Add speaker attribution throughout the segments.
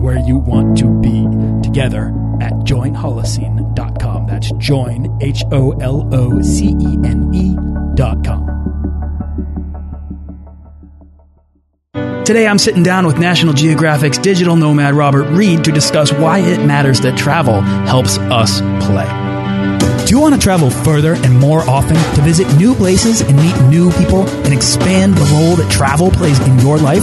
Speaker 1: where you want to be together at joinholocene.com. That's join, H O L O C E N E.com. Today, I'm sitting down with National Geographic's digital nomad Robert Reid to discuss why it matters that travel helps us play. Do you want to travel further and more often to visit new places and meet new people and expand the role that travel plays in your life?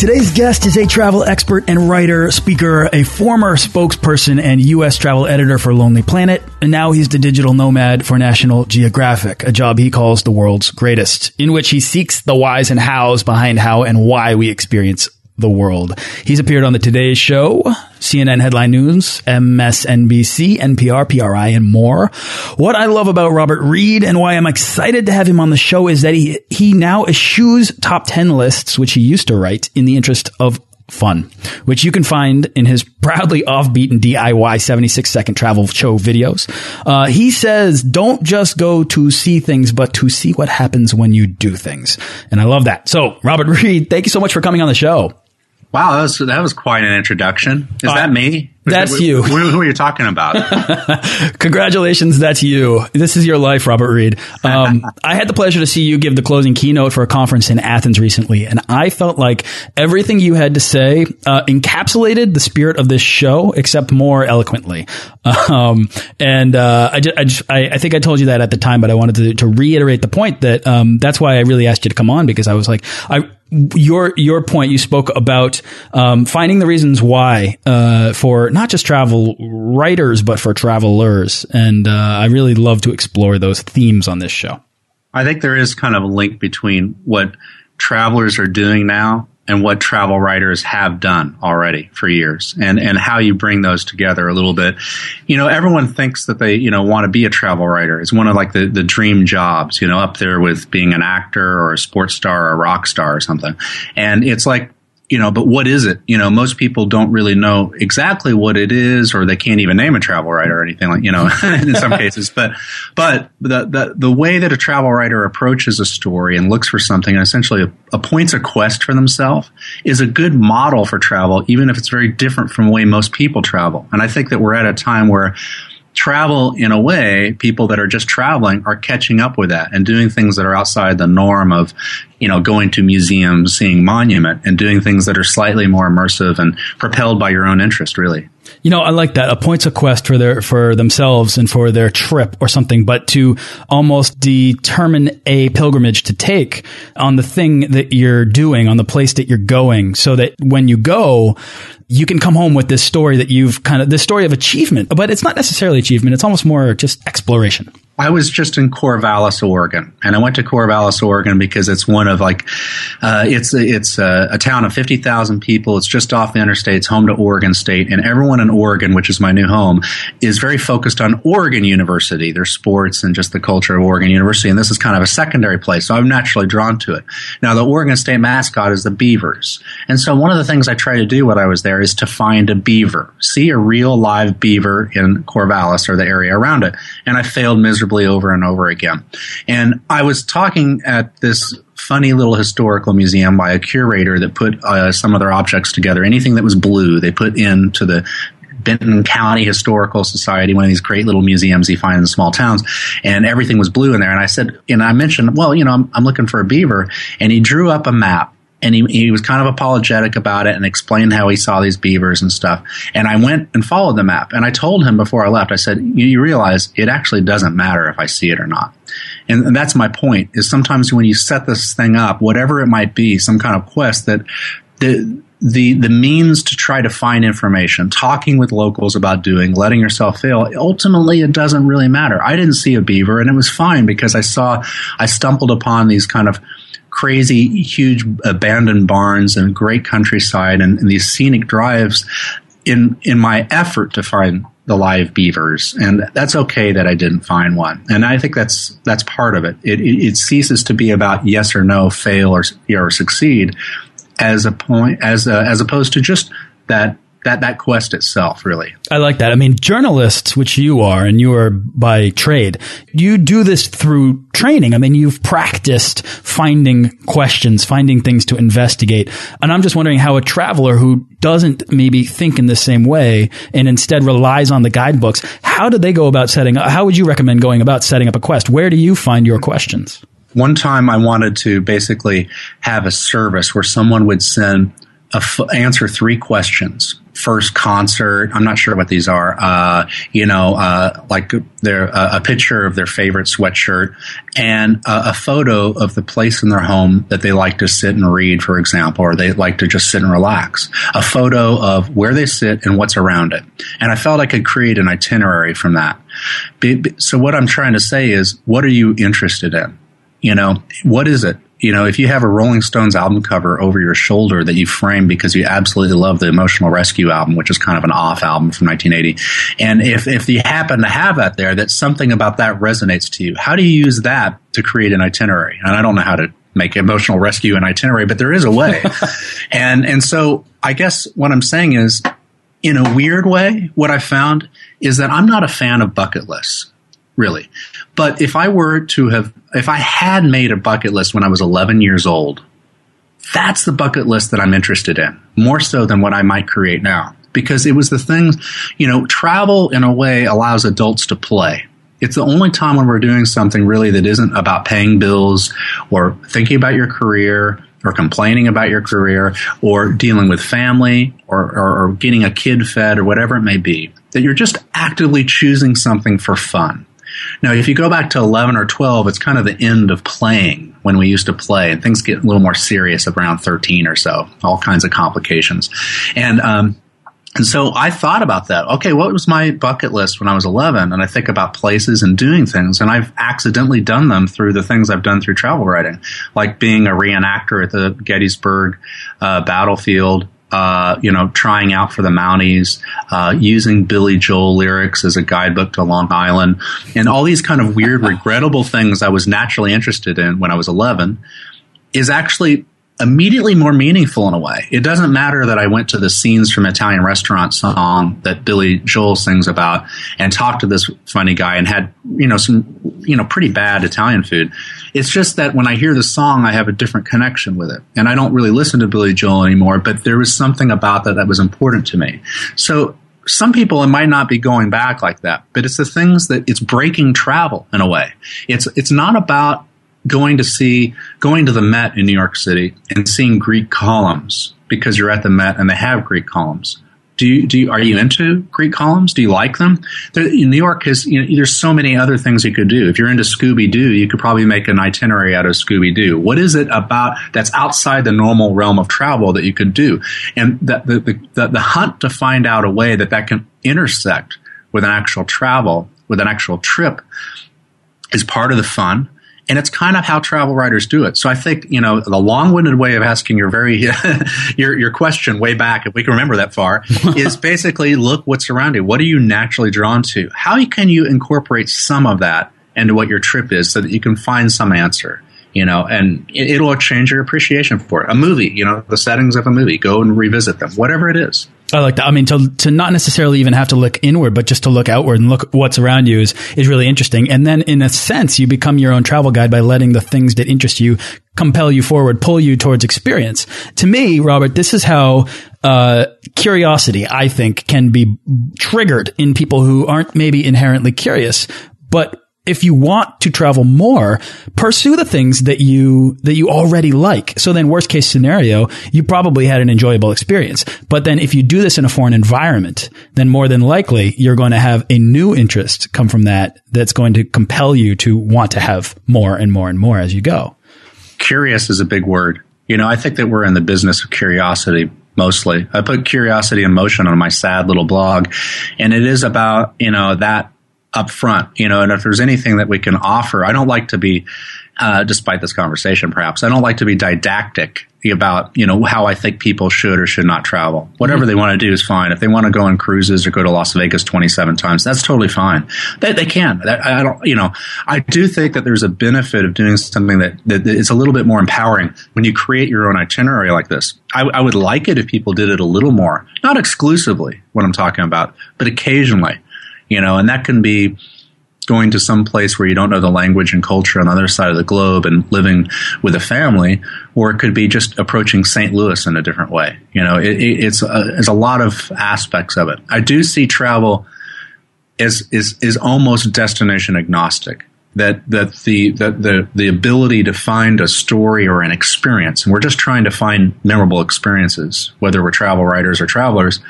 Speaker 1: Today's guest is a travel expert and writer, speaker, a former spokesperson and U.S. travel editor for Lonely Planet, and now he's the digital nomad for National Geographic, a job he calls the world's greatest, in which he seeks the whys and hows behind how and why we experience the world. He's appeared on the Today Show, CNN Headline News, MSNBC, NPR, PRI, and more. What I love about Robert Reid and why I'm excited to have him on the show is that he, he now eschews top 10 lists, which he used to write in the interest of fun, which you can find in his proudly offbeat and DIY 76 second travel show videos. Uh, he says, don't just go to see things, but to see what happens when you do things. And I love that. So Robert Reid, thank you so much for coming on the show.
Speaker 2: Wow, that was that was quite an introduction. Is uh, that me?
Speaker 1: That's
Speaker 2: that,
Speaker 1: you.
Speaker 2: Who, who, are you talking about?
Speaker 1: Congratulations, that's you. This is your life, Robert Reid. Um, I had the pleasure to see you give the closing keynote for a conference in Athens recently, and I felt like everything you had to say uh, encapsulated the spirit of this show, except more eloquently. Um, and uh, I, just, I, just, I, I, think I told you that at the time, but I wanted to, to reiterate the point that um, that's why I really asked you to come on because I was like, I your your point you spoke about um, finding the reasons why uh, for not just travel writers, but for travelers. And uh, I really love to explore those themes on this show.
Speaker 2: I think there is kind of a link between what travelers are doing now and what travel writers have done already for years and, and how you bring those together a little bit. You know, everyone thinks that they, you know, want to be a travel writer. It's one of like the, the dream jobs, you know, up there with being an actor or a sports star or a rock star or something. And it's like, you know, but what is it? You know, most people don't really know exactly what it is, or they can't even name a travel writer or anything like, you know, in some cases. But, but the, the, the way that a travel writer approaches a story and looks for something and essentially appoints a quest for themselves is a good model for travel, even if it's very different from the way most people travel. And I think that we're at a time where travel in a way people that are just traveling are catching up with that and doing things that are outside the norm of you know going to museums seeing monument and doing things that are slightly more immersive and propelled by your own interest really
Speaker 1: you know, I like that. Appoints a quest for their for themselves and for their trip or something, but to almost determine a pilgrimage to take on the thing that you're doing, on the place that you're going, so that when you go, you can come home with this story that you've kind of this story of achievement. But it's not necessarily achievement; it's almost more just exploration.
Speaker 2: I was just in Corvallis, Oregon, and I went to Corvallis, Oregon because it's one of like, uh, it's it's a, a, town of fifty thousand people. It's just off the interstate. It's home to Oregon State, and everyone in Oregon, which is my new home, is very focused on Oregon University, their sports and just the culture of Oregon University. And this is kind of a secondary place, so I'm naturally drawn to it. Now, the Oregon State mascot is the Beavers, and so one of the things I try to do when I was there is to find a beaver, see a real live beaver in Corvallis or the area around it, and I failed miserably over and over again. And I was talking at this funny little historical museum by a curator that put uh, some of their objects together. Anything that was blue, they put into the Benton County Historical Society, one of these great little museums you find in small towns, and everything was blue in there. And I said, and I mentioned, well, you know, I'm, I'm looking for a beaver, and he drew up a map and he, he was kind of apologetic about it and explained how he saw these beavers and stuff. And I went and followed the map. And I told him before I left, I said, you, you realize it actually doesn't matter if I see it or not. And, and that's my point is sometimes when you set this thing up, whatever it might be, some kind of quest that the, the the means to try to find information, talking with locals about doing, letting yourself fail, ultimately it doesn't really matter. I didn't see a beaver and it was fine because I saw I stumbled upon these kind of crazy, huge abandoned barns and great countryside and, and these scenic drives in in my effort to find the live beavers, and that's okay that I didn't find one. And I think that's that's part of it. It, it, it ceases to be about yes or no, fail or or succeed, as a point as a, as opposed to just that that that quest itself really.
Speaker 1: I like that. I mean journalists which you are and you are by trade you do this through training. I mean you've practiced finding questions finding things to investigate. And i'm just wondering how a traveler who doesn't maybe think in the same way and instead relies on the guidebooks how do they go about setting up how would you recommend going about setting up a quest? Where do you find your questions?
Speaker 2: One time i wanted to basically have a service where someone would send answer three questions first concert. I'm not sure what these are. Uh, you know, uh, like their uh, a picture of their favorite sweatshirt and a photo of the place in their home that they like to sit and read, for example, or they like to just sit and relax. A photo of where they sit and what's around it. And I felt I could create an itinerary from that. So what I'm trying to say is, what are you interested in? You know, what is it? You know, if you have a Rolling Stones album cover over your shoulder that you frame because you absolutely love the Emotional Rescue album, which is kind of an off album from 1980, and if, if you happen to have that there, that something about that resonates to you, how do you use that to create an itinerary? And I don't know how to make emotional rescue an itinerary, but there is a way. and, and so I guess what I'm saying is, in a weird way, what I found is that I'm not a fan of bucket lists really. But if I were to have, if I had made a bucket list when I was 11 years old, that's the bucket list that I'm interested in, more so than what I might create now. Because it was the things, you know, travel in a way allows adults to play. It's the only time when we're doing something really that isn't about paying bills or thinking about your career or complaining about your career or dealing with family or, or, or getting a kid fed or whatever it may be. That you're just actively choosing something for fun. Now, if you go back to 11 or 12, it's kind of the end of playing when we used to play, and things get a little more serious around 13 or so, all kinds of complications. And, um, and so I thought about that. Okay, what was my bucket list when I was 11? And I think about places and doing things, and I've accidentally done them through the things I've done through travel writing, like being a reenactor at the Gettysburg uh, battlefield, uh, you know, trying out for the Mounties, uh, using Billy Joel lyrics as a guidebook to Long Island, and all these kind of weird, regrettable things I was naturally interested in when I was 11 is actually immediately more meaningful in a way. It doesn't matter that I went to the scenes from Italian restaurant song that Billy Joel sings about and talked to this funny guy and had, you know, some, you know, pretty bad Italian food. It's just that when I hear the song, I have a different connection with it. And I don't really listen to Billy Joel anymore, but there was something about that that was important to me. So some people it might not be going back like that, but it's the things that it's breaking travel in a way. It's it's not about going to see going to the Met in New York City and seeing Greek columns because you're at the Met and they have Greek columns. Do you, do you, are you into Greek columns? Do you like them? There, New York has, you know, there's so many other things you could do. If you're into Scooby Doo, you could probably make an itinerary out of Scooby Doo. What is it about that's outside the normal realm of travel that you could do? And the, the, the hunt to find out a way that that can intersect with an actual travel, with an actual trip is part of the fun and it's kind of how travel writers do it. So I think, you know, the long-winded way of asking your very, your, your question way back, if we can remember that far, is basically look what's around you. What are you naturally drawn to? How can you incorporate some of that into what your trip is so that you can find some answer? You know, and it, will change your appreciation for it. A movie, you know, the settings of a movie, go and revisit them, whatever it is.
Speaker 1: I like that. I mean, to to not necessarily even have to look inward, but just to look outward and look what's around you is is really interesting. And then, in a sense, you become your own travel guide by letting the things that interest you compel you forward, pull you towards experience. To me, Robert, this is how uh, curiosity, I think, can be triggered in people who aren't maybe inherently curious, but if you want to travel more, pursue the things that you that you already like. So then worst case scenario, you probably had an enjoyable experience. But then if you do this in a foreign environment, then more than likely you're going to have a new interest come from that that's going to compel you to want to have more and more and more as you go.
Speaker 2: Curious is a big word. You know, I think that we're in the business of curiosity mostly. I put curiosity in motion on my sad little blog and it is about, you know, that up front, you know, and if there's anything that we can offer, I don't like to be, uh, despite this conversation, perhaps, I don't like to be didactic about, you know, how I think people should or should not travel. Whatever mm-hmm. they want to do is fine. If they want to go on cruises or go to Las Vegas 27 times, that's totally fine. They, they can. I don't, you know, I do think that there's a benefit of doing something that, that is a little bit more empowering when you create your own itinerary like this. I, I would like it if people did it a little more, not exclusively what I'm talking about, but occasionally you know, and that can be going to some place where you don't know the language and culture on the other side of the globe and living with a family, or it could be just approaching St. Louis in a different way. You know, it, it's a, it's a lot of aspects of it. I do see travel as is is almost destination agnostic. That that the that the the ability to find a story or an experience, and we're just trying to find memorable experiences, whether we're travel writers or travelers.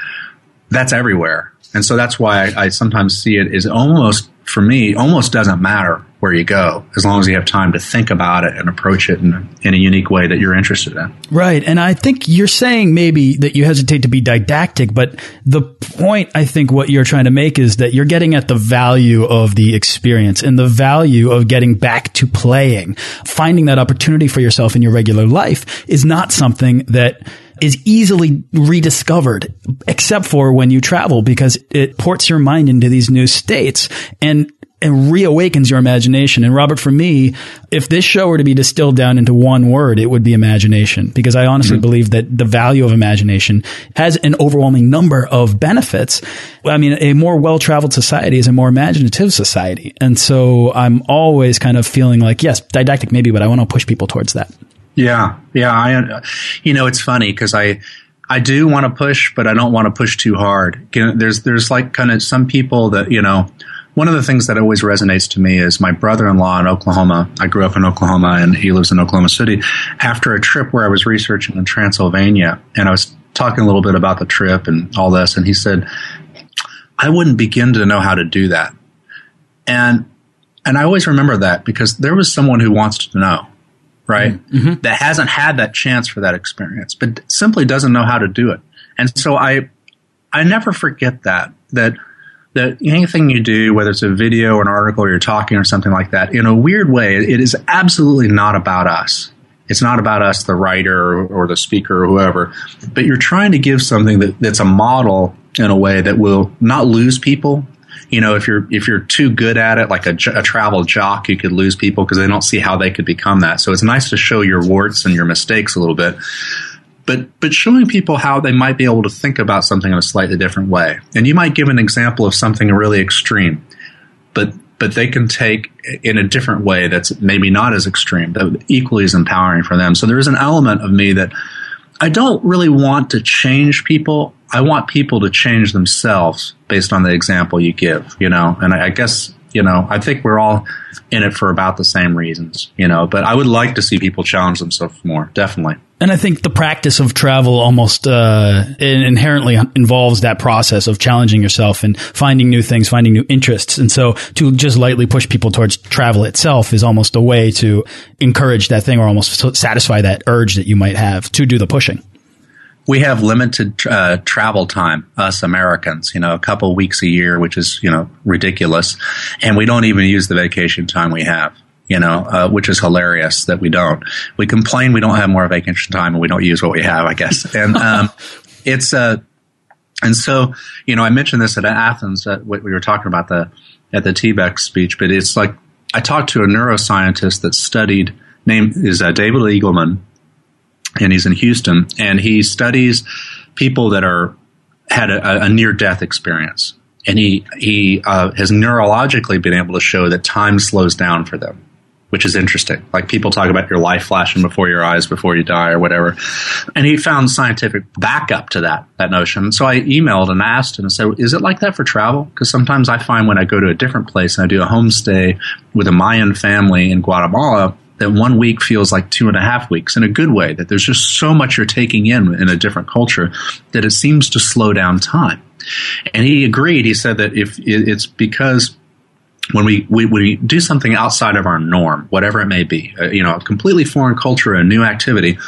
Speaker 2: That's everywhere and so that's why I, I sometimes see it is almost, for me, almost doesn't matter where you go as long as you have time to think about it and approach it in, in a unique way that you're interested in.
Speaker 1: Right. And I think you're saying maybe that you hesitate to be didactic, but the point I think what you're trying to make is that you're getting at the value of the experience and the value of getting back to playing. Finding that opportunity for yourself in your regular life is not something that is easily rediscovered, except for when you travel, because it ports your mind into these new states and and reawakens your imagination. And Robert, for me, if this show were to be distilled down into one word, it would be imagination, because I honestly mm -hmm. believe that the value of imagination has an overwhelming number of benefits. I mean, a more well-traveled society is a more imaginative society. And so I'm always kind of feeling like, yes, didactic maybe, but I want to push people towards that.
Speaker 2: Yeah, yeah. I, you know, it's funny because I, I do want to push, but I don't want to push too hard. There's, there's like kind of some people that you know. One of the things that always resonates to me is my brother-in-law in Oklahoma. I grew up in Oklahoma, and he lives in Oklahoma City. After a trip where I was researching in Transylvania, and I was talking a little bit about the trip and all this, and he said, "I wouldn't begin to know how to do that." And and I always remember that because there was someone who wants to know right? Mm-hmm. mm-hmm. That hasn't had that chance for that experience, but simply doesn't know how to do it. And so I, I never forget that, that, that anything you do, whether it's a video or an article or you're talking or something like that, in a weird way, it is absolutely not about us. It's not about us, the writer or, the speaker or whoever, but you're trying to give something that, that's a model in a way that will not lose people, you know, if you're if you're too good at it, like a, a travel jock, you could lose people because they don't see how they could become that. So it's nice to show your warts and your mistakes a little bit, but but showing people how they might be able to think about something in a slightly different way. And you might give an example of something really extreme, but but they can take in a different way that's maybe not as extreme, but equally as empowering for them. So there is an element of me that I don't really want to change people. I want people to change themselves based on the example you give, you know, and I, I guess, you know, I think we're all in it for about the same reasons, you know, but I would like to see people challenge themselves more, definitely.
Speaker 1: And I think the practice of travel almost uh, inherently involves that process of challenging yourself and finding new things, finding new interests. And so to just lightly push people towards travel itself is almost a way to encourage that thing or almost satisfy that urge that you might have to do the pushing
Speaker 2: we have limited uh, travel time, us Americans, you know, a couple weeks a year, which is, you know, ridiculous. And we don't even use the vacation time we have, you know, uh, which is hilarious that we don't. We complain we don't have more vacation time and we don't use what we have, I guess. And um, it's, uh, and so, you know, I mentioned this at Athens, uh, we were talking about the, at the TBEX speech, but it's like, I talked to a neuroscientist that studied, name is uh, David Eagleman, and he's in Houston, and he studies people that are had a, a near death experience, and he he uh, has neurologically been able to show that time slows down for them which is interesting. Like people talk about your life flashing before your eyes before you die or whatever. And he found scientific backup to that, that notion. So I emailed and asked and said, is it like that for travel? Because sometimes I find when I go to a different place and I do a homestay with a Mayan family in Guatemala, that one week feels like two and a half weeks in a good way, that there's just so much you're taking in in a different culture that it seems to slow down time. And he agreed. He said that if it's because when we, we, we do something outside of our norm, whatever it may be, uh, you know, a completely foreign culture, a new activity,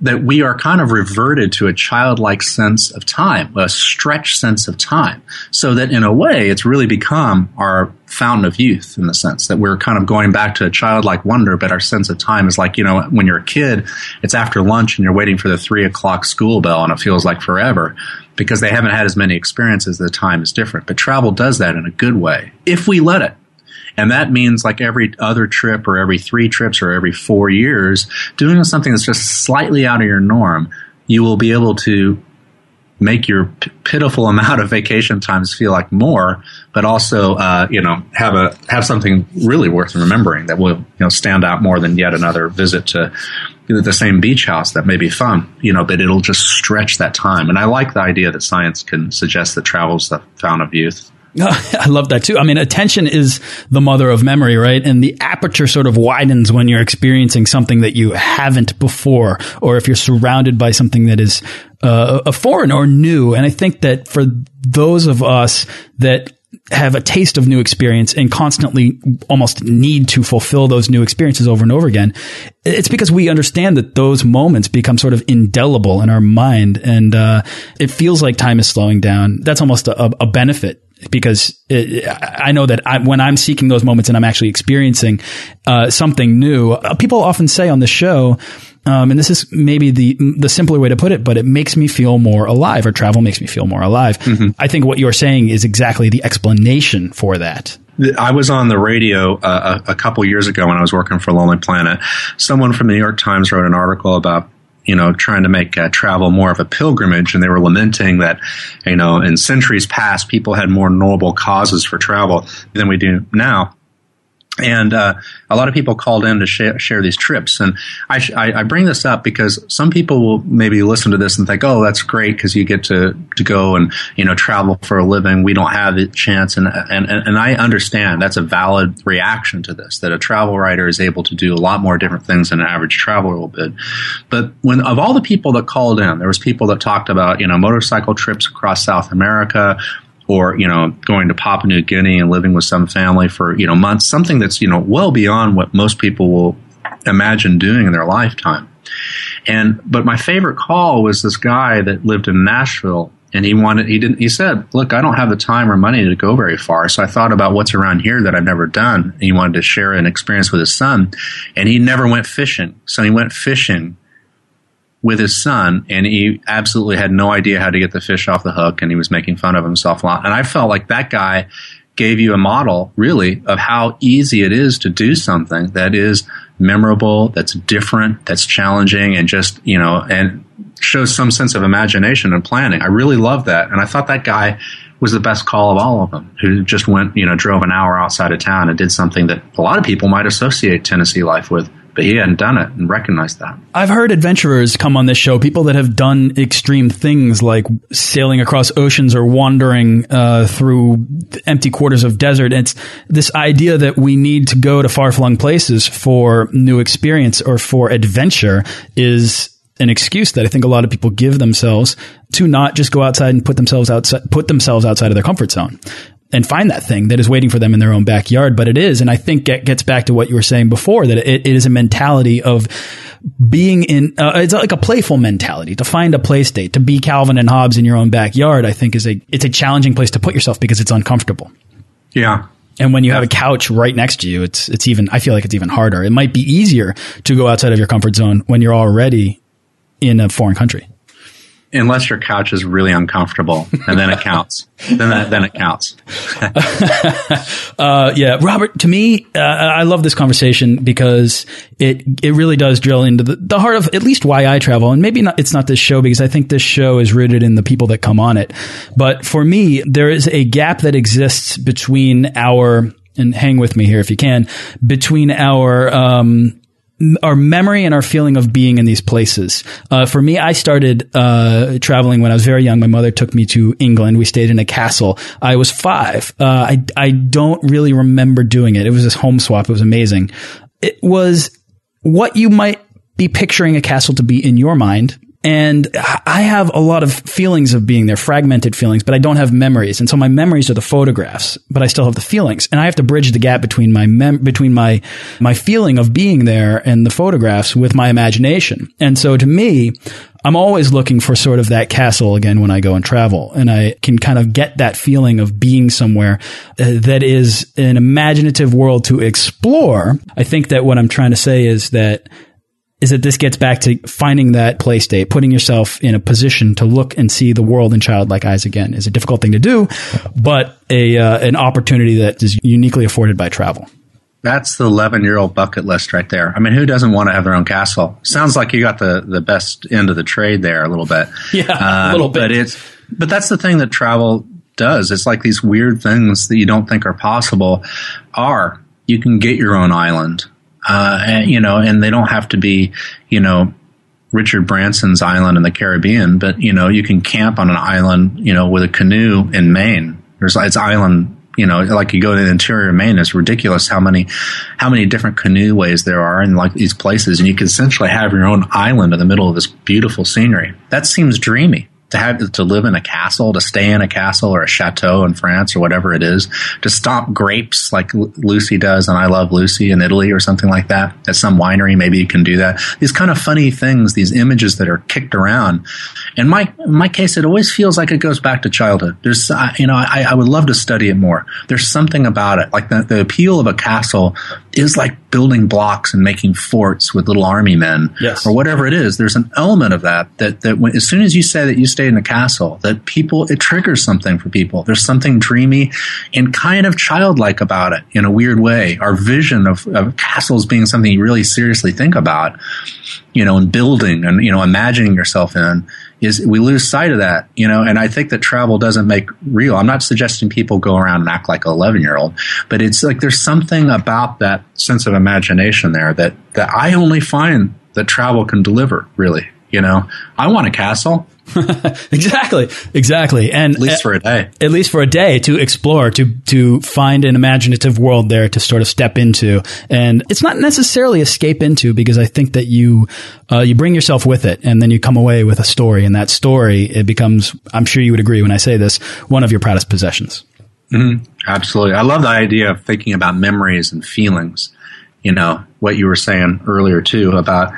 Speaker 2: that we are kind of reverted to a childlike sense of time, a stretched sense of time. So that in a way, it's really become our fountain of youth in the sense that we're kind of going back to a childlike wonder, but our sense of time is like, you know, when you're a kid, it's after lunch and you're waiting for the three o'clock school bell and it feels like forever because they haven't had as many experiences. The time is different, but travel does that in a good way if we let it. And that means like every other trip or every three trips or every four years, doing something that's just slightly out of your norm, you will be able to make your p- pitiful amount of vacation times feel like more, but also, uh, you know, have a have something really worth remembering that will you know stand out more than yet another visit to the same beach house that may be fun, you know, but it'll just stretch that time. And I like the idea that science can suggest that travel's the fountain of youth.
Speaker 1: I love that too. I mean, attention is the mother of memory, right? And the aperture sort of widens when you're experiencing something that you haven't before, or if you're surrounded by something that is uh, a foreign or new. And I think that for those of us that have a taste of new experience and constantly almost need to fulfill those new experiences over and over again, it's because we understand that those moments become sort of indelible in our mind. And uh, it feels like time is slowing down. That's almost a, a benefit because it, I know that I, when I'm seeking those moments and I'm actually experiencing uh, something new, uh, people often say on the show, um, and this is maybe the the simpler way to put it, but it makes me feel more alive, or travel makes me feel more alive. Mm -hmm. I think what you're saying is exactly the explanation for that.
Speaker 2: I was on the radio uh, a, a couple years ago when I was working for Lonely Planet. Someone from the New York Times wrote an article about you know, trying to make uh, travel more of a pilgrimage, and they were lamenting that, you know, in centuries past, people had more noble causes for travel than we do now and uh, a lot of people called in to share, share these trips. And I, I, I, bring this up because some people will maybe listen to this and think, "Oh, that's great because you get to, to go and you know travel for a living. We don't have the chance." And, and and I understand that's a valid reaction to this that a travel writer is able to do a lot more different things than an average traveler will be. But when of all the people that called in, there was people that talked about you know motorcycle trips across South America, or you know going to Papua New Guinea and living with some family for you know months, something that's you know well beyond what most people will imagine doing in their lifetime. And but my favorite call was this guy that lived in Nashville and he wanted he didn't he said look i don't have the time or money to go very far. So i thought about what's around here that i've never done. And he wanted to share an experience with his son and he never went fishing. So he went fishing with his son, and he absolutely had no idea how to get the fish off the hook, and he was making fun of himself a lot. And I felt like that guy gave you a model, really, of how easy it is to do something that is memorable, that's different, that's challenging, and just you know, and shows some sense of imagination and planning. I really love that, and I thought that guy was the best call of all of them, who just went, you know, drove an hour outside of town and did something that a lot of people might associate Tennessee life with but he hadn't done it and recognized that.
Speaker 1: I've heard adventurers come on this show, people that have done extreme things like sailing across oceans or wandering uh, through empty quarters of desert. It's this idea that we need to go to far flung places for new experience or for adventure is an excuse that I think a lot of people give themselves to not just go outside and put themselves outside, put themselves outside of their comfort zone and find that thing that is waiting for them in their own backyard. But it is, and I think it gets back to what you were saying before that it, it is a mentality of being in. Uh, it's like a playful mentality to find a play state to be Calvin and Hobbes in your own backyard. I think is a it's a challenging place to put yourself because it's uncomfortable.
Speaker 2: Yeah.
Speaker 1: And when you have a couch right next to you, it's it's even. I feel like it's even harder. It might be easier to go outside of your comfort zone when you're already in a foreign country.
Speaker 2: Unless your couch is really uncomfortable, and then it counts. then that, then it counts.
Speaker 1: uh, yeah, Robert. To me, uh, I love this conversation because it it really does drill into the, the heart of at least why I travel, and maybe not. It's not this show because I think this show is rooted in the people that come on it. But for me, there is a gap that exists between our and hang with me here if you can between our um, our memory and our feeling of being in these places. Uh, for me, I started uh, traveling when I was very young. My mother took me to England. We stayed in a castle. I was five. Uh, I I don't really remember doing it. It was this home swap. It was amazing. It was what you might be picturing a castle to be in your mind and I have a lot of feelings of being there, fragmented feelings, but I don't have memories. And so my memories are the photographs, but I still have the feelings. And I have to bridge the gap between my mem between my my feeling of being there and the photographs with my imagination. And so to me, I'm always looking for sort of that castle again when I go and travel. And I can kind of get that feeling of being somewhere uh, that is an imaginative world to explore. I think that what I'm trying to say is that is that this gets back to finding that play state, putting yourself in a position to look and see the world in childlike eyes again is a difficult thing to do, but a uh, an opportunity that is uniquely afforded by travel.
Speaker 2: That's the 11 year old bucket list right there. I mean, who doesn't want to have their own castle? Sounds like you got the, the best end of the trade there a little bit.
Speaker 1: Yeah, uh, a little bit.
Speaker 2: But it's, but that's the thing that travel does. It's like these weird things that you don't think are possible are. You can get your own island uh, and, you know, and they don't have to be, you know, Richard Branson's island in the Caribbean, but you know, you can camp on an island, you know, with a canoe in Maine. There's it's island, you know, like you go to the interior of Maine. It's ridiculous how many, how many different canoe ways there are in like these places, and you can essentially have your own island in the middle of this beautiful scenery. That seems dreamy to have to live in a castle, to stay in a castle or a chateau in France or whatever it is, to stomp grapes like Lucy does and I Love Lucy in Italy or something like that. At some winery, maybe you can do that. These kind of funny things, these images that are kicked around. In my in my case, it always feels like it goes back to childhood. There's, you know, I, I would love to study it more. There's something about it, like the, the appeal of a castle is like building blocks and making forts with little army men
Speaker 1: yes.
Speaker 2: or whatever it is. There's an element of that that that when, as soon as you say that you stay in a castle, that people it triggers something for people. There's something dreamy and kind of childlike about it in a weird way. Our vision of, of castles being something you really seriously think about, you know, and building and you know imagining yourself in is we lose sight of that, you know, and I think that travel doesn't make real. I'm not suggesting people go around and act like an 11 year old, but it's like there's something about that sense of imagination there that, that I only find that travel can deliver, really. You know, I want a castle.
Speaker 1: exactly, exactly, and
Speaker 2: at least for a day.
Speaker 1: At least for a day to explore, to to find an imaginative world there to sort of step into, and it's not necessarily escape into because I think that you uh, you bring yourself with it, and then you come away with a story, and that story it becomes. I'm sure you would agree when I say this, one of your proudest possessions.
Speaker 2: Mm-hmm. Absolutely, I love the idea of thinking about memories and feelings. You know what you were saying earlier too about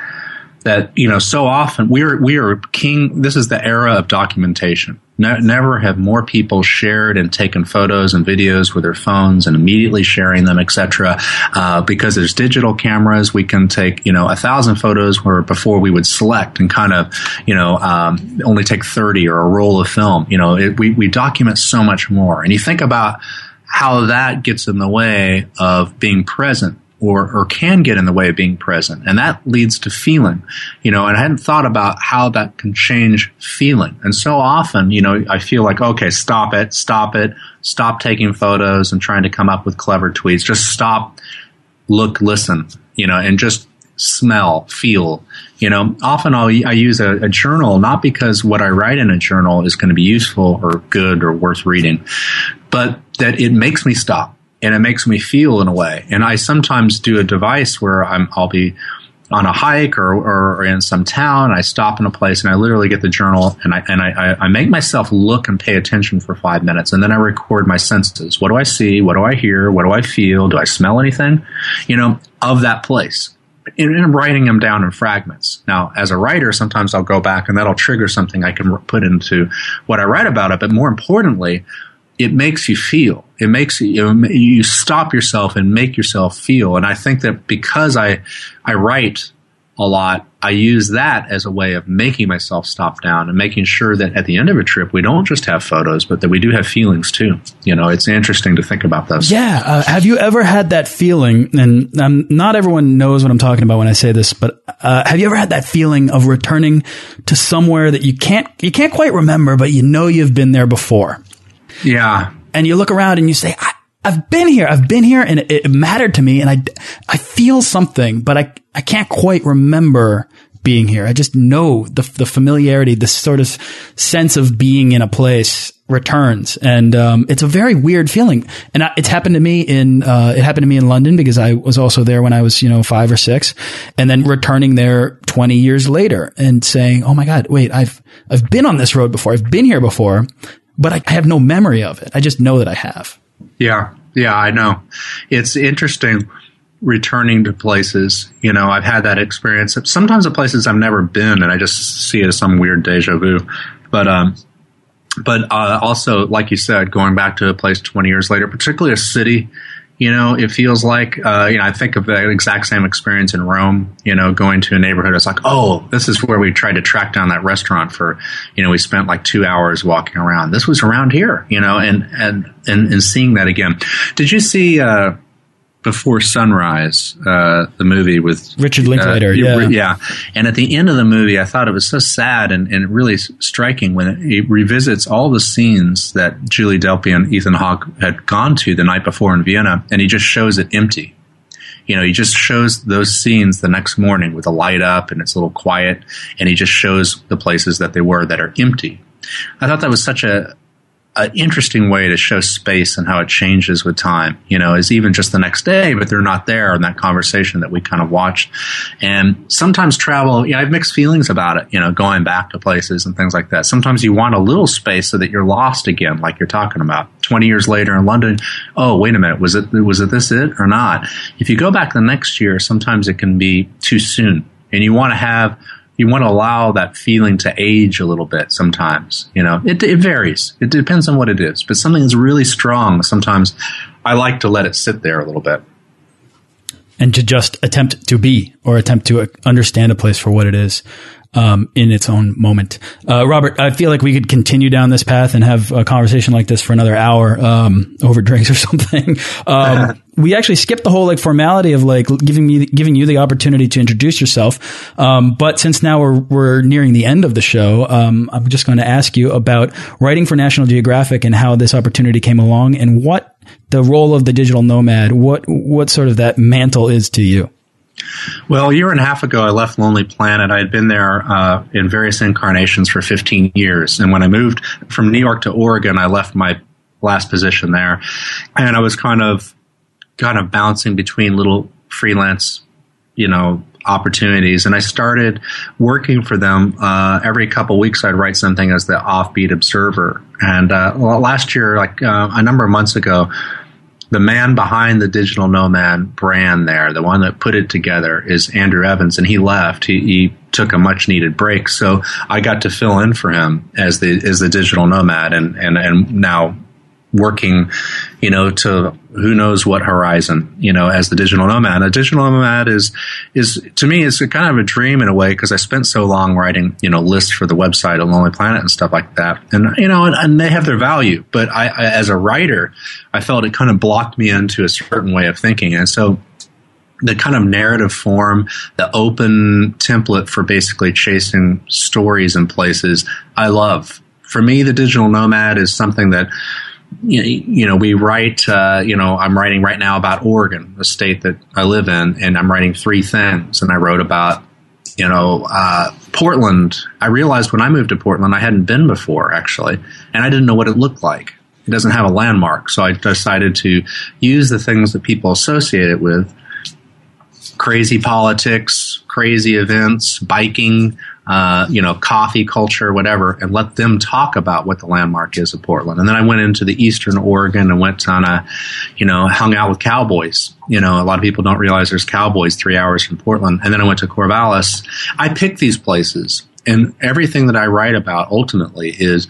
Speaker 2: that you know so often we're we are king. This is the era of documentation. Ne- never have more people shared and taken photos and videos with their phones and immediately sharing them, etc. Uh, because there's digital cameras, we can take you know a thousand photos where before we would select and kind of you know um, only take thirty or a roll of film. You know it, we we document so much more, and you think about how that gets in the way of being present or, or can get in the way of being present. And that leads to feeling, you know, and I hadn't thought about how that can change feeling. And so often, you know, I feel like, okay, stop it, stop it, stop taking photos and trying to come up with clever tweets. Just stop, look, listen, you know, and just smell, feel. You know, often I'll, I use a, a journal not because what I write in a journal is going to be useful or good or worth reading, but that it makes me stop and it makes me feel in a way. And I sometimes do a device where I'm, I'll be on a hike or, or, in some town. I stop in a place and I literally get the journal and I and I, I make myself look and pay attention for five minutes, and then I record my senses. What do I see? What do I hear? What do I feel? Do I smell anything? You know, of that place. And I'm writing them down in fragments. Now, as a writer, sometimes I'll go back and that'll trigger something I can put into what I write about it. But more importantly, it makes you feel. It makes you, you stop yourself and make yourself feel. And I think that because I, I write a lot, I use that as a way of making myself stop down and making sure that at the end of a trip, we don't just have photos, but that we do have feelings too. You know, it's interesting to think about this.
Speaker 1: Yeah. Uh, have you ever had that feeling? And um, not everyone knows what I'm talking about when I say this, but uh, have you ever had that feeling of returning to somewhere that you can't you can't quite remember, but you know you've been there before?
Speaker 2: Yeah.
Speaker 1: And you look around and you say, I, I've been here. I've been here and it, it, mattered to me and I, I feel something, but I, I can't quite remember being here. I just know the, the familiarity, this sort of sense of being in a place returns. And, um, it's a very weird feeling. And I, it's happened to me in, uh, it happened to me in London because I was also there when I was, you know, five or six and then returning there 20 years later and saying, Oh my God, wait, I've, I've been on this road before. I've been here before, but I have no memory of it. I just know that I have.
Speaker 2: Yeah, yeah, I know. It's interesting returning to places. You know, I've had that experience. Sometimes the places I've never been, and I just see it as some weird deja vu. But um, but uh, also, like you said, going back to a place twenty years later, particularly a city you know, it feels like, uh, you know, I think of the exact same experience in Rome, you know, going to a neighborhood. It's like, oh, this is where we tried to track down that restaurant for, you know, we spent like two hours walking around. This was around here, you know, and, and, and, and seeing that again. Did you see, uh, before Sunrise, uh, the movie with
Speaker 1: Richard Linklater. Uh, yeah,
Speaker 2: yeah. And at the end of the movie, I thought it was so sad and, and really striking when it, it, revisits all the scenes that Julie Delpy and Ethan Hawke had gone to the night before in Vienna, and he just shows it empty. You know, he just shows those scenes the next morning with a light up and it's a little quiet, and he just shows the places that they were that are empty. I thought that was such a an interesting way to show space and how it changes with time. You know, is even just the next day, but they're not there in that conversation that we kind of watched. And sometimes travel, you know, I have mixed feelings about it. You know, going back to places and things like that. Sometimes you want a little space so that you're lost again, like you're talking about. Twenty years later in London, oh wait a minute, was it was it this it or not? If you go back the next year, sometimes it can be too soon, and you want to have you want to allow that feeling to age a little bit sometimes. You know, it, it varies. It depends on what it is. But something that's really strong, sometimes I like to let it sit there a little bit.
Speaker 1: And to just attempt to be or attempt to understand a place for what it is um, in its own moment. Uh, Robert, I feel like we could continue down this path and have a conversation like this for another hour um, over drinks or something. Um, we actually skipped the whole like formality of like giving me giving you the opportunity to introduce yourself. Um, but since now we're we're nearing the end of the show, um, I'm just going to ask you about writing for National Geographic and how this opportunity came along and what the role of the digital nomad, what what sort of that mantle is to you.
Speaker 2: Well, a year and a half ago, I left Lonely Planet. I had been there uh, in various incarnations for 15 years. And when I moved from New York to Oregon, I left my last position there. And I was kind of, kind of bouncing between little freelance, you know, opportunities. And I started working for them. Uh, every couple weeks, I'd write something as the Offbeat Observer. And uh, last year, like uh, a number of months ago, the man behind the digital nomad brand there, the one that put it together, is Andrew Evans, and he left. He, he, took a much needed break, so I got to fill in for him as the as the digital nomad, and and and now working, you know, to who knows what horizon, you know, as the digital nomad. A digital nomad is, is to me, is kind of a dream in a way because I spent so long writing, you know, lists for the website of Lonely Planet and stuff like that. And, you know, and, and they have their value. But I, I, as a writer, I felt it kind of blocked me into a certain way of thinking. And so the kind of narrative form, the open template for basically chasing stories and places, I love. For me, the digital nomad is something that you know, we write, uh, you know, I'm writing right now about Oregon, the state that I live in, and I'm writing three things. And I wrote about, you know, uh, Portland. I realized when I moved to Portland, I hadn't been before, actually, and I didn't know what it looked like. It doesn't have a landmark. So I decided to use the things that people associate it with crazy politics, crazy events, biking, uh, you know, coffee culture, whatever, and let them talk about what the landmark is of Portland. And then I went into the Eastern Oregon and went on a, you know, hung out with cowboys. You know, a lot of people don't realize there's cowboys three hours from Portland. And then I went to Corvallis. I picked these places, and everything that I write about ultimately is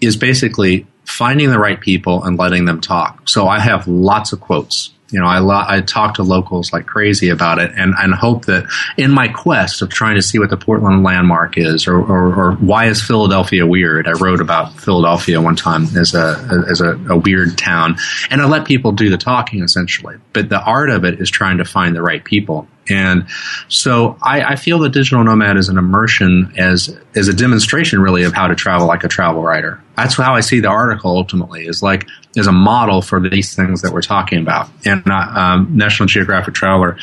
Speaker 2: is basically finding the right people and letting them talk. So I have lots of quotes You know, I lo- I talk to locals like crazy about it, and and hope that in my quest of trying to see what the Portland landmark is, or or, or why is Philadelphia weird? I wrote about Philadelphia one time as a as a, a weird town, and I let people do the talking essentially. But the art of it is trying to find the right people and so I, I, feel that digital nomad is an immersion as as a demonstration really of how to travel like a travel writer. That's how I see the article ultimately is like as a model for these things that we're talking about. And uh, um, National Geographic Traveler,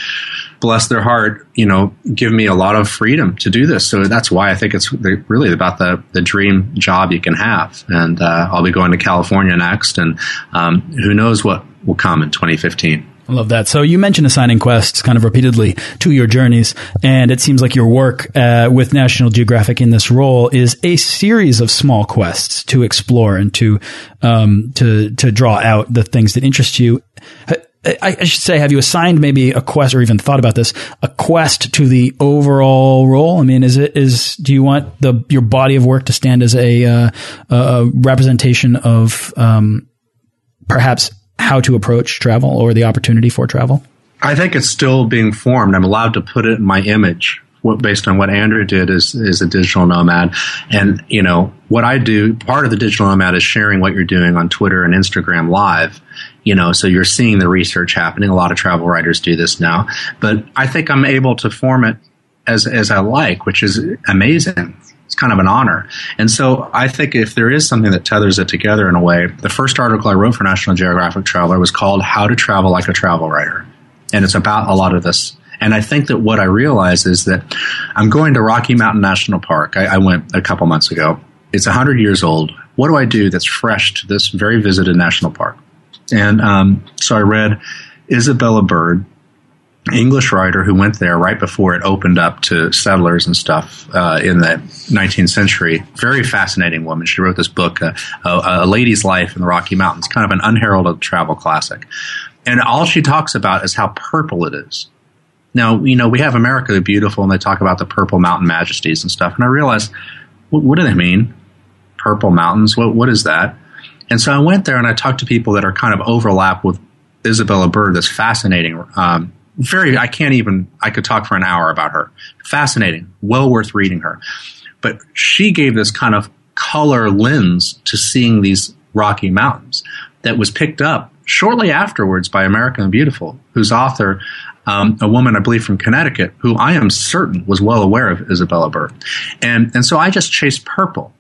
Speaker 2: bless their heart, you know, give me a lot of freedom to do this. So that's why I think it's really about the the dream job you can have. And uh, I'll be going to California next, and um, who knows what will come in 2015.
Speaker 1: I love that. So you mentioned assigning quests kind of repeatedly to your journeys, and it seems like your work uh, with National Geographic in this role is a series of small quests to explore and to um, to to draw out the things that interest you. I, should say, have you assigned maybe a quest, or even thought about this, a quest to the overall role? I mean, is it is do you want the your body of work to stand as a, uh, a representation of um, perhaps how to approach travel or the opportunity for travel?
Speaker 2: I think it's still being formed. I'm allowed to put it in my image what, based on what Andrew did as, as a digital nomad. And, you know, what I do, part of the digital nomad is sharing what you're doing on Twitter and Instagram live. You know, so you're seeing the research happening. A lot of travel writers do this now. But I think I'm able to form it as, as I like, which is amazing kind of an honor. And so I think if there is something that tethers it together in a way, the first article I wrote for National Geographic Traveler was called How to Travel Like a Travel Writer. And it's about a lot of this. And I think that what I realize is that I'm going to Rocky Mountain National Park. I, I went a couple months ago. It's 100 years old. What do I do that's fresh to this very visited national park? And um, so I read Isabella Bird, English writer who went there right before it opened up to settlers and stuff uh, in the 19th century. Very fascinating woman. She wrote this book, uh, a, a, Lady's Life in the Rocky Mountains, kind of an unheralded travel classic. And all she talks about is how purple it is. Now, you know, we have America the Beautiful, and they talk about the purple mountain majesties and stuff. And I realized, what, what do they mean? Purple mountains? What, what is that? And so I went there and I talked to people that are kind of overlap with Isabella Bird, this fascinating um, very, I can't even, I could talk for an hour about her. Fascinating, well worth reading her. But she gave this kind of color lens to seeing these Rocky Mountains that was picked up shortly afterwards by American Beautiful, whose author, um, a woman I believe from Connecticut, who I am certain was well aware of Isabella Bird. And, and so I just chased purple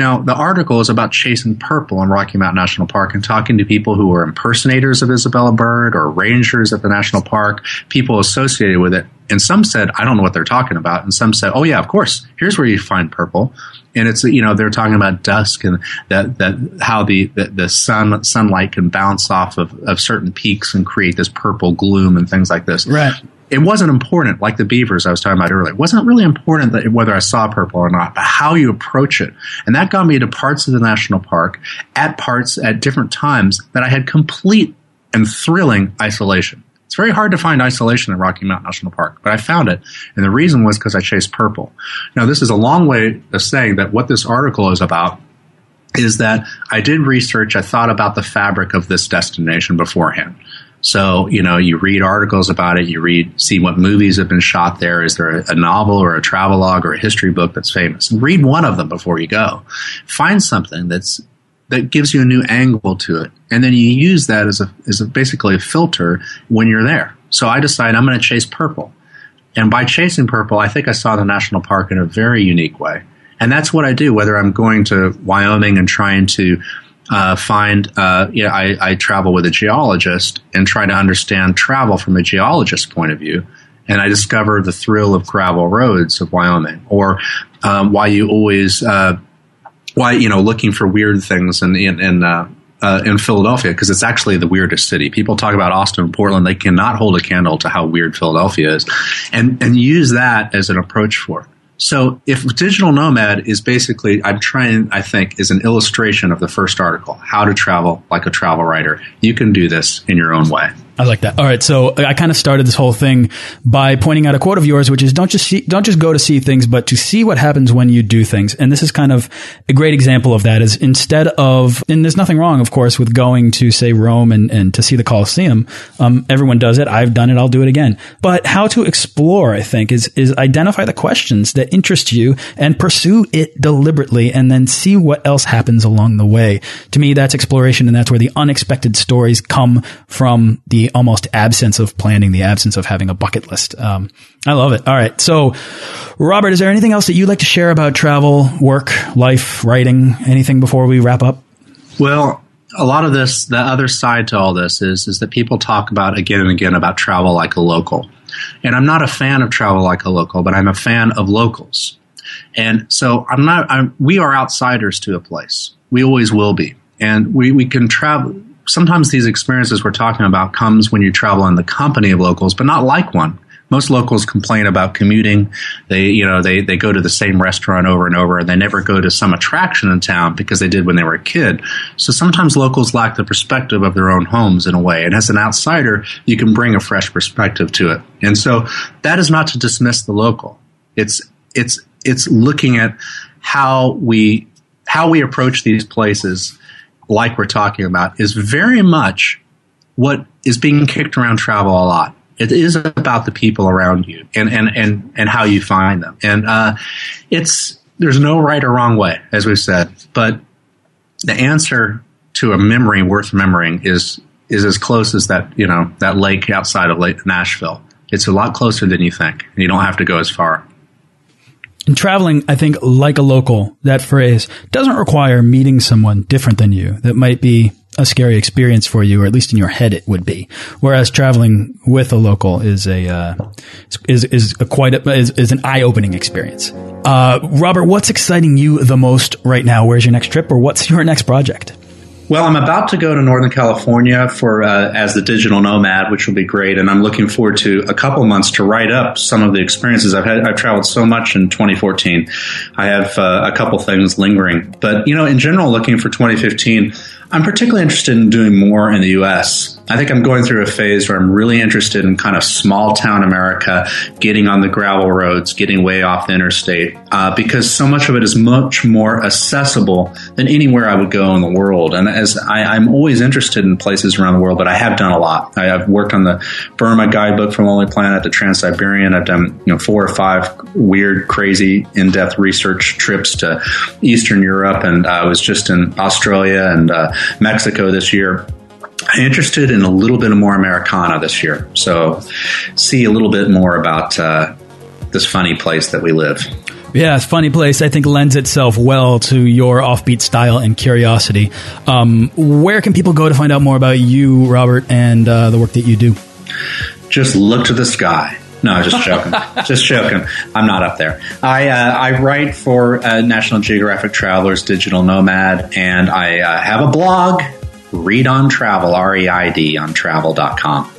Speaker 2: now, the article is about chasing purple in Rocky Mountain National Park and talking to people who are impersonators of Isabella Bird or rangers at the national park, people associated with it. And some said, I don't know what they're talking about. And some said, oh, yeah, of course. Here's where you find purple. And it's, you know, they're talking about dusk and that, that how the, the, the sun, sunlight can bounce off of, of certain peaks and create this purple gloom and things like this.
Speaker 1: Right
Speaker 2: it wasn't important, like the beavers I was talking about earlier. It wasn't really important that whether I saw purple or not, but how you approach it. And that got me to parts of the national park at parts at different times that I had complete and thrilling isolation. It's very hard to find isolation in Rocky Mountain National Park, but I found it. And the reason was because I chased purple. Now, this is a long way of saying that what this article is about is that I did research, I thought about the fabric of this destination beforehand. So, you know, you read articles about it, you read, see what movies have been shot there. Is there a, novel or a travelogue or a history book that's famous? Read one of them before you go. Find something that's, that gives you a new angle to it. And then you use that as a, as a, basically a filter when you're there. So I decide I'm going to chase purple. And by chasing purple, I think I saw the national park in a very unique way. And that's what I do, whether I'm going to Wyoming and trying to uh, find, uh, you know, I, I, travel with a geologist and try to understand travel from a geologist's point of view. And I discover the thrill of gravel roads of Wyoming, or um, why you always, uh, why you know, looking for weird things in in, in, uh, uh, in Philadelphia because it's actually the weirdest city. People talk about Austin and Portland; they cannot hold a candle to how weird Philadelphia is, and and use that as an approach for it. So if digital nomad is basically, I'm trying, I think, is an illustration of the first article, how to travel like a travel writer. You can do this in your own way.
Speaker 1: I like that. All right, so I kind of started this whole thing by pointing out a quote of yours, which is "Don't just see, don't just go to see things, but to see what happens when you do things." And this is kind of a great example of that. Is instead of, and there's nothing wrong, of course, with going to say Rome and, and to see the Colosseum. Um, everyone does it. I've done it. I'll do it again. But how to explore, I think, is is identify the questions that interest you and pursue it deliberately, and then see what else happens along the way. To me, that's exploration, and that's where the unexpected stories come from. The almost absence of planning, the absence of having a bucket list. Um, I love it. All right. So, Robert, is there anything else that you'd like to share about travel, work, life, writing, anything before we wrap up?
Speaker 2: Well, a lot of this, the other side to all this is, is that people talk about again and again about travel like a local. And I'm not a fan of travel like a local, but I'm a fan of locals. And so I'm not, I'm, we are outsiders to a place. We always will be. And we, we can travel, sometimes these experiences we're talking about comes when you travel in the company of locals, but not like one. Most locals complain about commuting. They, you know, they, they go to the same restaurant over and over and they never go to some attraction in town because they did when they were a kid. So sometimes locals lack the perspective of their own homes in a way. And as an outsider, you can bring a fresh perspective to it. And so that is not to dismiss the local. It's, it's, it's looking at how we, how we approach these places like we're talking about, is very much what is being kicked around travel a lot. It is about the people around you and, and, and, and how you find them. And uh, it's there's no right or wrong way, as we've said, but the answer to a memory worth remembering is is as close as that you know that lake outside of Lake Nashville. It's a lot closer than you think. And you don't have to go as far.
Speaker 1: And traveling, I think, like a local, that phrase doesn't require meeting someone different than you that might be a scary experience for you, or at least in your head it would be. Whereas traveling with a local is a uh, is is a quite a, is, is an eye opening experience. Uh, Robert, what's exciting you the most right now? Where's your next trip, or what's your next project?
Speaker 2: Well, I'm about to go to Northern California for uh, as the digital nomad, which will be great, and I'm looking forward to a couple months to write up some of the experiences I've had. I've traveled so much in 2014. I have uh, a couple things lingering, but you know, in general, looking for 2015. I'm particularly interested in doing more in the U.S. I think I'm going through a phase where I'm really interested in kind of small town America, getting on the gravel roads, getting way off the interstate, uh, because so much of it is much more accessible than anywhere I would go in the world. And as I, am always interested in places around the world, but I have done a lot. I, have worked on the Burma guidebook from Lonely Planet, the Trans Siberian. I've done you know four or five weird, crazy, in depth research trips to Eastern Europe, and I was just in Australia and uh, Mexico this year. I'm interested in a little bit more Americana this year. So, see a little bit more about uh, this funny place that we live.
Speaker 1: Yeah, it's funny place. I think lends itself well to your offbeat style and curiosity. Um, where can people go to find out more about you, Robert, and uh, the work that you do?
Speaker 2: Just look to the sky. No, just joking. just joking. I'm not up there. I uh, I write for uh, National Geographic Travelers Digital Nomad, and I uh, have a blog, Reid on Travel, R E I D on travel.com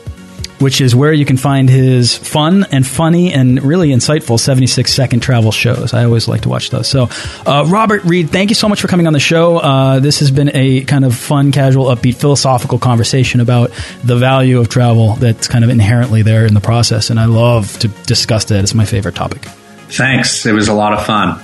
Speaker 1: which is where you can find his fun and funny and really insightful 76 second travel shows. I always like to watch those. So, uh, Robert Reid, thank you so much for coming on the show. Uh, this has been a kind of fun, casual, upbeat, philosophical conversation about the value of travel that's kind of inherently there in the process. And I love to discuss that. It's my favorite topic.
Speaker 2: Thanks. It was a lot of fun.